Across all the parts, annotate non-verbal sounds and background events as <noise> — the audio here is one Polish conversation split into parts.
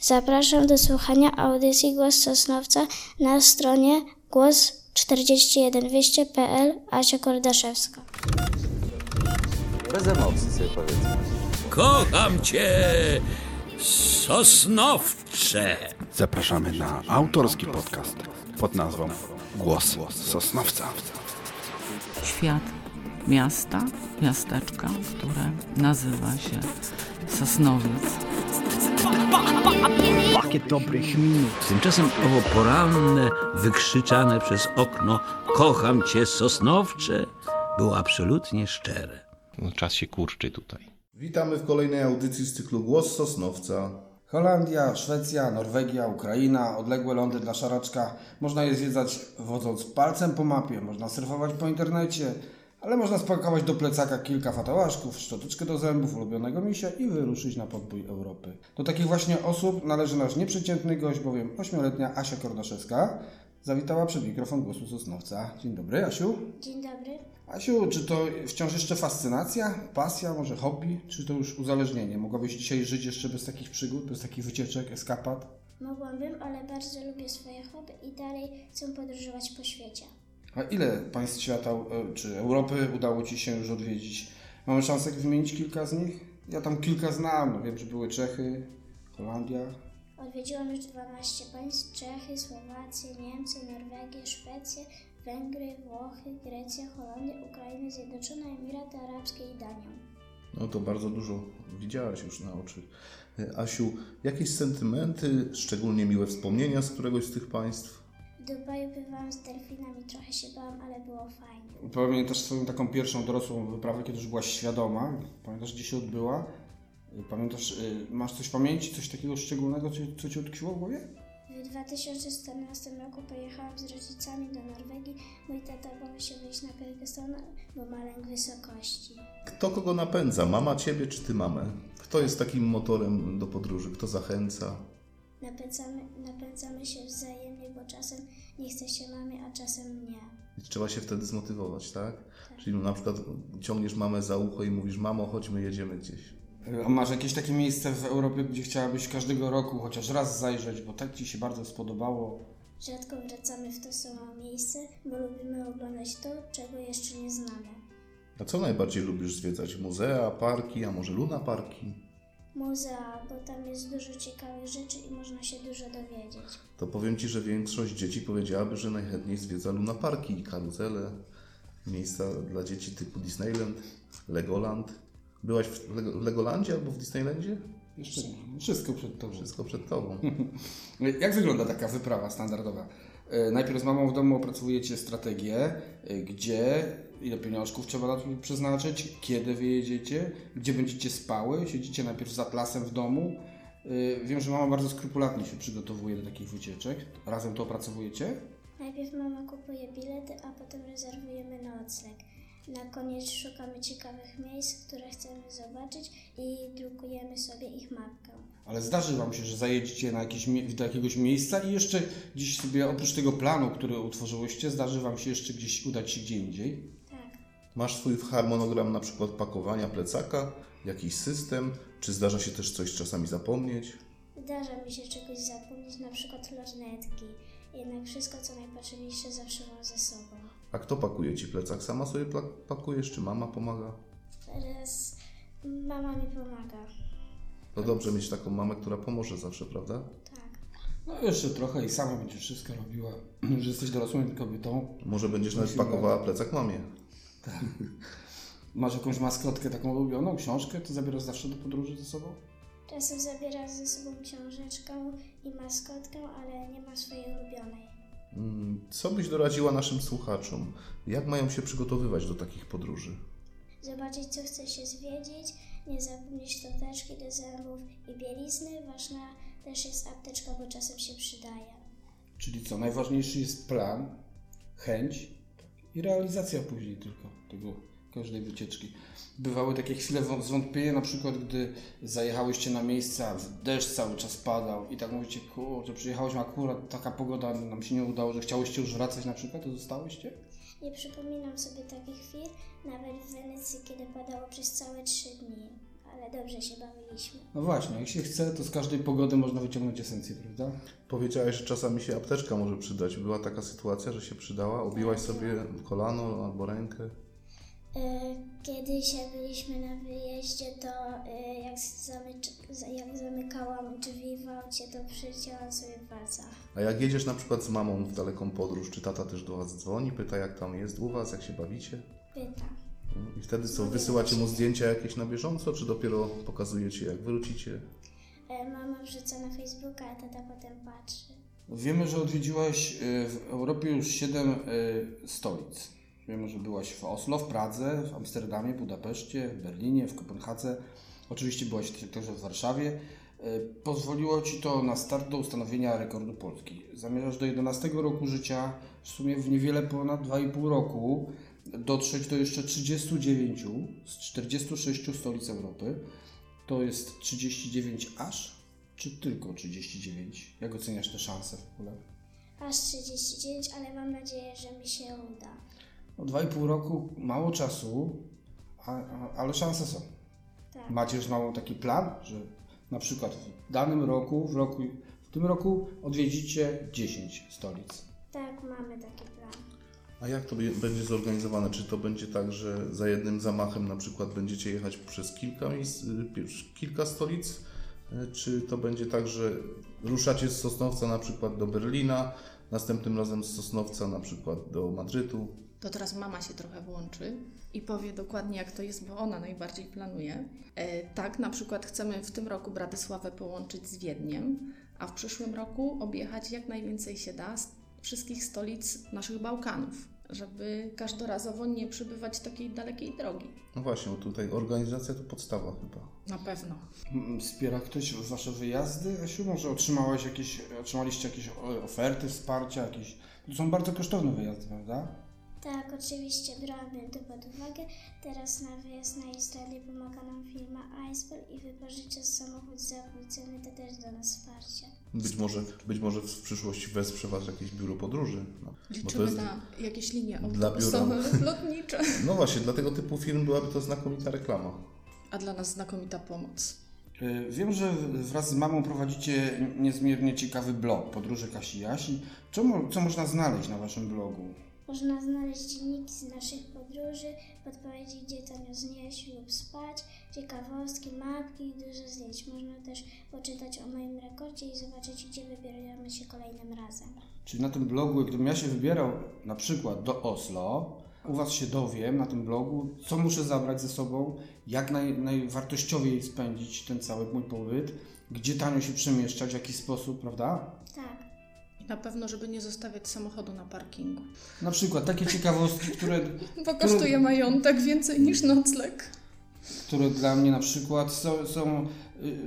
Zapraszam do słuchania audycji Głos Sosnowca na stronie głos41200.pl Asia Kordaszewska. Bez emocji sobie powiedzmy. Kocham cię, Sosnowcze. Zapraszamy na autorski podcast pod nazwą Głos Sosnowca. świat miasta, miasteczka, które nazywa się Sosnowiec. Pakiet dobrych minut. Tymczasem owo poranne, wykrzyczane przez okno Kocham cię, Sosnowcze było absolutnie szczere. No, czas się kurczy tutaj. Witamy w kolejnej audycji z cyklu Głos Sosnowca. Holandia, Szwecja, Norwegia, Ukraina, odległe lądy dla szaraczka. Można je zwiedzać wodząc palcem po mapie, można surfować po internecie, ale można spakować do plecaka kilka fatałaszków, szczoteczkę do zębów, ulubionego misia i wyruszyć na podbój Europy. Do takich właśnie osób należy nasz nieprzeciętny gość, bowiem ośmioletnia Asia Kordaszewska zawitała przed mikrofon Głosu Sosnowca. Dzień dobry, Asiu. Dzień dobry. Asiu, czy to wciąż jeszcze fascynacja, pasja, może hobby, czy to już uzależnienie? Mogłabyś dzisiaj żyć jeszcze bez takich przygód, bez takich wycieczek, eskapad? Mogłabym, ale bardzo lubię swoje hobby i dalej chcę podróżować po świecie. A ile państw świata e, czy Europy udało Ci się już odwiedzić? Mamy szansę wymienić kilka z nich? Ja tam kilka znam, no wiem, że były Czechy, Holandia. Odwiedziłam już 12 państw: Czechy, Słowację, Niemcy, Norwegię, Szwecję, Węgry, Włochy, Grecję, Holandię, Ukrainę, Zjednoczone Emiraty Arabskie i Danię. No to bardzo dużo widziałaś już na oczy. E, Asiu, jakieś sentymenty, szczególnie miłe wspomnienia z któregoś z tych państw? Dubaju bywałam z delfinami, trochę się bałam, ale było fajnie. Pamiętasz swoją taką pierwszą dorosłą wyprawę, kiedy już byłaś świadoma? Pamiętasz, gdzie się odbyła? Pamiętasz, y, masz coś w pamięci, coś takiego szczególnego, co, co Ci utkwiło w głowie? W 2014 roku pojechałam z rodzicami do Norwegii. Mój tata bał się wyjść na Kyrgyzstan, bo ma lęk wysokości. Kto kogo napędza? Mama ciebie czy ty mamę? Kto jest takim motorem do podróży? Kto zachęca? Napędzamy, napędzamy się wzajemnie, bo czasem nie chce się mamie, a czasem mnie. I trzeba się wtedy zmotywować, tak? Czyli na przykład ciągniesz mamę za ucho i mówisz, mamo, chodźmy, jedziemy gdzieś. A masz jakieś takie miejsce w Europie, gdzie chciałabyś każdego roku chociaż raz zajrzeć, bo tak Ci się bardzo spodobało? Rzadko wracamy w to samo miejsce, bo lubimy oglądać to, czego jeszcze nie znamy. A co najbardziej lubisz zwiedzać? Muzea, parki, a może luna parki? Muzea, bo tam jest dużo ciekawych rzeczy i można się dużo dowiedzieć. To powiem Ci, że większość dzieci powiedziałaby, że najchętniej zwiedza luna parki i karuzele, miejsca dla dzieci typu Disneyland, Legoland. Byłaś w Lego- w Legolandzie albo w Disneylandzie? Jeszcze nie. Wszystko przed Tobą. Wszystko przed Tobą. <laughs> Jak wygląda taka wyprawa standardowa? E, Najpierw z mamą w domu opracowujecie strategię, e, gdzie, ile pieniążków trzeba na to przeznaczyć, kiedy wyjedziecie, gdzie będziecie spały, siedzicie najpierw z atlasem w domu. E, Wiem, że mama bardzo skrupulatnie się przygotowuje do takich wycieczek. Razem to opracowujecie? Najpierw mama kupuje bilety, a potem rezerwujemy nocleg. Na koniec szukamy ciekawych miejsc, które chcemy zobaczyć i drukujemy sobie ich mapkę. Ale zdarzy Wam się, że zajedziecie na jakieś, do jakiegoś miejsca i jeszcze gdzieś sobie, oprócz tego planu, który utworzyłyście, zdarzy Wam się jeszcze gdzieś udać się gdzie indziej? Tak. Masz swój harmonogram na przykład pakowania plecaka, jakiś system, czy zdarza się też coś czasami zapomnieć? Zdarza mi się czegoś zapomnieć, na przykład lornetki. Jednak wszystko, co najpotrzebniejsze, zawsze mam ze sobą. A kto pakuje Ci plecak? Sama sobie pakujesz, czy mama pomaga? Teraz mama mi pomaga. To dobrze mieć taką mamę, która pomoże zawsze, prawda? Tak. No jeszcze trochę i sama będziesz wszystko robiła, <clears throat> że jesteś dorosłą kobietą. Może będziesz nawet pakowała plecak mamie. Masz jakąś maskotkę taką ulubioną, książkę, to zabierasz zawsze do podróży ze sobą? Czasem zabiera ze sobą książeczkę i maskotkę, ale nie ma swojej ulubionej. Mm, Co byś doradziła naszym słuchaczom? Jak mają się przygotowywać do takich podróży? Zobaczyć, co chce się zwiedzić, nie zapomnieć szczoteczki do zębów i bielizny. Ważna też jest apteczka, bo czasem się przydaje. Czyli co, najważniejszy jest plan, chęć i realizacja później tylko tego każdej wycieczki. Bywały takie chwile wą- zwątpienia, na przykład gdy zajechałyście na miejsca, deszcz cały czas padał i tak mówicie, kurczę, przyjechałyśmy akurat, taka pogoda nam się nie udało, że chciałyście już wracać na przykład, to zostałyście? Nie przypominam sobie takich chwil, nawet w Wenecji, kiedy padało przez całe trzy dni. ale dobrze się bawiliśmy. No właśnie, jak się chce, to z każdej pogody można wyciągnąć esencję, prawda? Powiedziałeś, że czasami się apteczka może przydać. Była taka sytuacja, że się przydała? Obiłaś sobie kolano albo rękę? E, Kiedyś jak byliśmy na wyjeździe, to e, jak, zamyk- jak zamykałam drzwi w aucie, to przycięłam sobie palca. A jak jedziesz na przykład z mamą w daleką podróż, czy tata też do Was dzwoni, pyta jak tam jest u Was, jak się bawicie? Pyta. I wtedy co, wysyłacie mu zdjęcia jakieś na bieżąco, czy dopiero pokazujecie jak wrócicie? E, Mama wrzuca na Facebooka, a tata potem patrzy. Wiemy, że odwiedziłaś w Europie już 7 stolic. Wiemy, że byłaś w Oslo, w Pradze, w Amsterdamie, Budapeszcie, w Berlinie, w Kopenhadze. Oczywiście byłaś także w Warszawie. Y, Pozwoliło Ci to na start do ustanowienia rekordu Polski. Zamierzasz do 11 roku życia, w sumie w niewiele ponad 2,5 roku, dotrzeć do jeszcze 39 z 46 stolic Europy. To jest 39 aż, czy tylko 39? Jak oceniasz te szanse w ogóle? Aż 39, ale mam nadzieję, że mi się uda. No 2,5 roku, mało czasu, a, a, ale szanse są. Tak. Macie już małą taki plan, że na przykład w danym roku, w, roku, w tym roku odwiedzicie 10 stolic. Tak, mamy taki plan. A jak to będzie zorganizowane? Czy to będzie tak, że za jednym zamachem na przykład będziecie jechać przez kilka miejsc, y, kilka stolic? Y, Czy to będzie tak, że ruszacie z Sosnowca na przykład do Berlina, następnym razem z Sosnowca na przykład do Madrytu? To teraz mama się trochę włączy i powie dokładnie jak to jest, bo ona najbardziej planuje. E, tak, na przykład chcemy w tym roku Bratysławę połączyć z Wiedniem, a w przyszłym roku objechać jak najwięcej się da z wszystkich stolic naszych Bałkanów, żeby każdorazowo nie przebywać takiej dalekiej drogi. No właśnie, bo tutaj organizacja to podstawa chyba. Na pewno. Mm, Wspiera ktoś Wasze wyjazdy? Asiu, może otrzymałaś jakieś, otrzymaliście jakieś oferty, wsparcia? Jakieś... To są bardzo kosztowne wyjazdy, prawda? Tak, oczywiście bramy to pod uwagę. Teraz na wyjazd na Islandię pomaga nam firma Icebell i wypożycza samochód za pół ceny, to też do nas wsparcie. Być może, być może w przyszłości wesprze Was jakieś biuro podróży. No, bo to Liczymy jest, na jakieś linie autobusowe <laughs> lotnicze. no właśnie, dla tego typu firm byłaby to znakomita reklama. A dla nas znakomita pomoc. Y, Wiem, że wraz z mamą prowadzicie niezmiernie ciekawy blog Podróże Kasi Jasi. Co, co można znaleźć na Waszym blogu? Można znaleźć dzienniki z naszych podróży, podpowiedzi, gdzie tanio znieść lub spać, ciekawostki, mapki i dużo zdjęć. Można też poczytać o moim rekordzie i zobaczyć, gdzie wybieramy się kolejnym razem. Czyli na tym blogu, gdybym ja się wybierał na przykład do Oslo, u Was się dowiem na tym blogu, co muszę zabrać ze sobą, jak naj, najwartościowiej spędzić ten cały mój pobyt, gdzie tanio się przemieszczać, w jaki sposób, prawda? Tak, na pewno, żeby nie zostawiać samochodu na parkingu. Na przykład takie ciekawostki, które, <laughs> Bo kosztuje majątek więcej niż nocleg. które dla mnie na przykład są, są,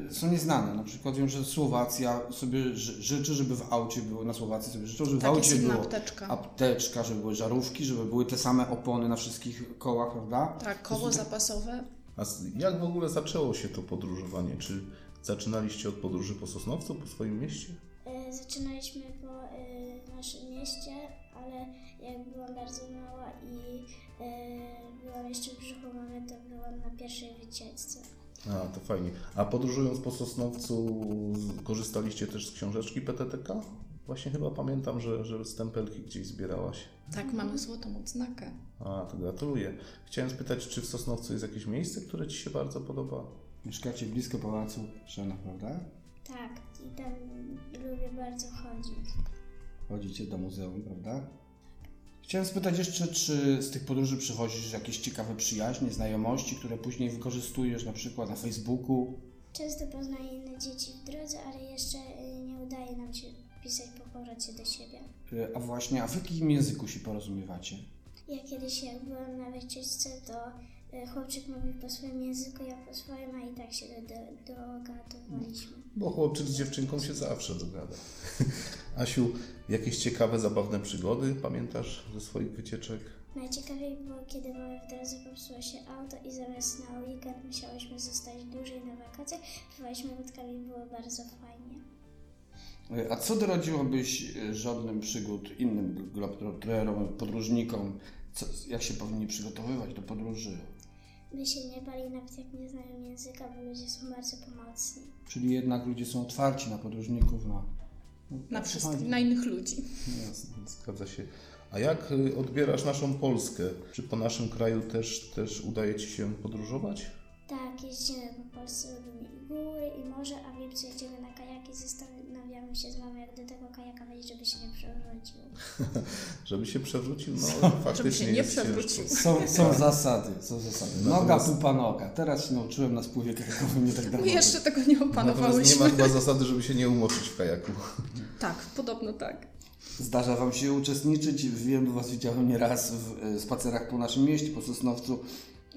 y, są nieznane. Na przykład wiem, że Słowacja sobie ży- życzy, żeby w aucie było, na Słowacji sobie życzą, żeby w Tak, jest aucie było apteczka. apteczka, żeby były żarówki, żeby były te same opony na wszystkich kołach, prawda? Tak, koło zapasowe. A jak w ogóle zaczęło się to podróżowanie? Czy zaczynaliście od podróży po Sosnowcu, po swoim mieście? Zaczynaliśmy po e, naszym mieście, ale jak byłam bardzo mała i e, byłam jeszcze w brzuchu mamy, to byłam na pierwszej wycieczce. A, to fajnie. A podróżując po Sosnowcu z- korzystaliście też z książeczki PTTK? Właśnie chyba pamiętam, że, że stempelki gdzieś zbierałaś. Tak, mamy złotą odznakę. A, to gratuluję. Chciałem spytać, czy w Sosnowcu jest jakieś miejsce, które Ci się bardzo podoba? Mieszkacie blisko pałacu Szena, prawda? Tak, i tam lubię bardzo chodzić. Chodzicie do muzeum, prawda? Chciałem spytać jeszcze, czy z tych podróży przywozisz jakieś ciekawe przyjaźnie, znajomości, które później wykorzystujesz na przykład na Facebooku? Często poznaję inne dzieci w drodze, ale jeszcze y, nie udaje nam się pisać po powrocie do siebie. Y, A właśnie, a w jakim języku się porozumiewacie? Ja kiedyś jak byłam na wycieczce, to chłopczyk mówił po swoim języku, ja po swoim, a i tak się do- dogadywaliśmy. Bo chłopczyk z dziewczynką się zawsze dogada. <laughs> Asiu, jakieś ciekawe, zabawne przygody pamiętasz ze swoich wycieczek? Najciekawiej było, kiedy mamy w drodze popsuło się auto i zamiast na weekend musiałyśmy zostać dłużej na wakacjach, pływaliśmy łódkami, było bardzo fajnie. Y, A co doradziłabyś y, żadnym przygód innym globtroterom, podróżnikom? Co, jak się powinni przygotowywać do podróży? By się nie bali, nawet jak nie znają języka, bo ludzie są bardzo pomocni. Czyli jednak ludzie są otwarci na podróżników, na... Na wszystkich, na innych ludzi. Jasne. Zgadza się. A jak y, odbierasz naszą Polskę? Czy po naszym kraju też, też udaje Ci się podróżować? Tak, jeździmy po Polsce, lubimy góry, i morze, a w lipcu jedziemy na kajaki, zastanawiamy się z mamą, jak do tego kajaka wejść, żeby się nie przewrócił. <laughs> Żeby się przewrócił? No, faktycznie się nie jest przewrócił. Są, są zasady, są zasady. Noga, Natomiast- pupa, noga. Teraz się nauczyłem na spływie kajakowym nie tak dawno. Jeszcze tego nie Natomiast nie opanowałyśmy. ma chyba zasady, żeby się nie umoczyć w kajaku. <laughs> Tak, podobno tak. Zdarza Wam się uczestniczyć, wiem, Was widziałem nieraz w e, spacerach po naszym mieście, po Sosnowcu.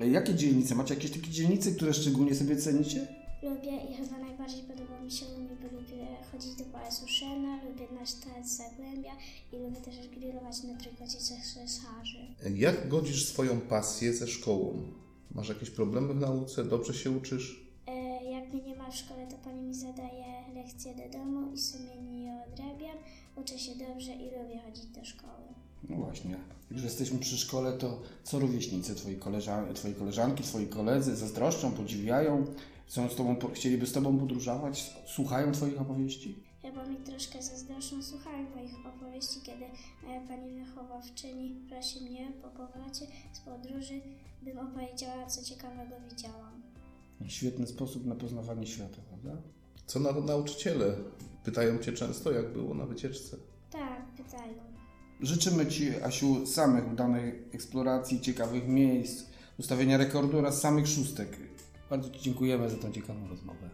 E, Jakie dzielnice? Macie jakieś takie dzielnice, które szczególnie sobie cenicie? Lubię i chyba najbardziej podoba mi się Lumi, bo lubię chodzić do Pałacu Szena, lubię nasz taec Zagłębia i lubię też grillować na trójkącie cesarzy. Jak godzisz swoją pasję ze szkołą? Masz jakieś problemy w nauce? Dobrze się uczysz? E, jak mnie nie ma w szkole, to pani mi zadaje lekcje do domu i sumiennie je odrabiam. Uczę się dobrze i lubię chodzić do szkoły. No właśnie. Jak już jesteśmy przy szkole, to co rówieśnicy, twoi, koleżan twoi koleżanki, twoi koledzy zazdroszczą, podziwiają, chcą z tobą, chcieliby z Tobą podróżować, słuchają Twoich opowieści? Chyba mi troszkę zazdroszczą, słuchałem moich opowieści, kiedy moja pani wychowawczyni prosi mnie po powrocie z podróży, bym opowiedziała, co ciekawego widziałam. Świetny sposób na poznawanie świata, prawda? Co na nauczyciele? Pytają Cię często, jak było na wycieczce? Tak, pytają. Życzymy Ci, Asiu, samych udanych eksploracji, ciekawych miejsc, ustawienia rekordu oraz samych szóstek. Bardzo Ci dziękujemy za tą ciekawą rozmowę.